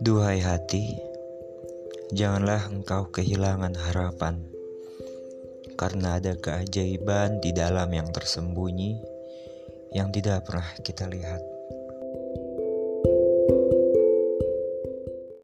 Duhai hati, janganlah engkau kehilangan harapan, karena ada keajaiban di dalam yang tersembunyi yang tidak pernah kita lihat.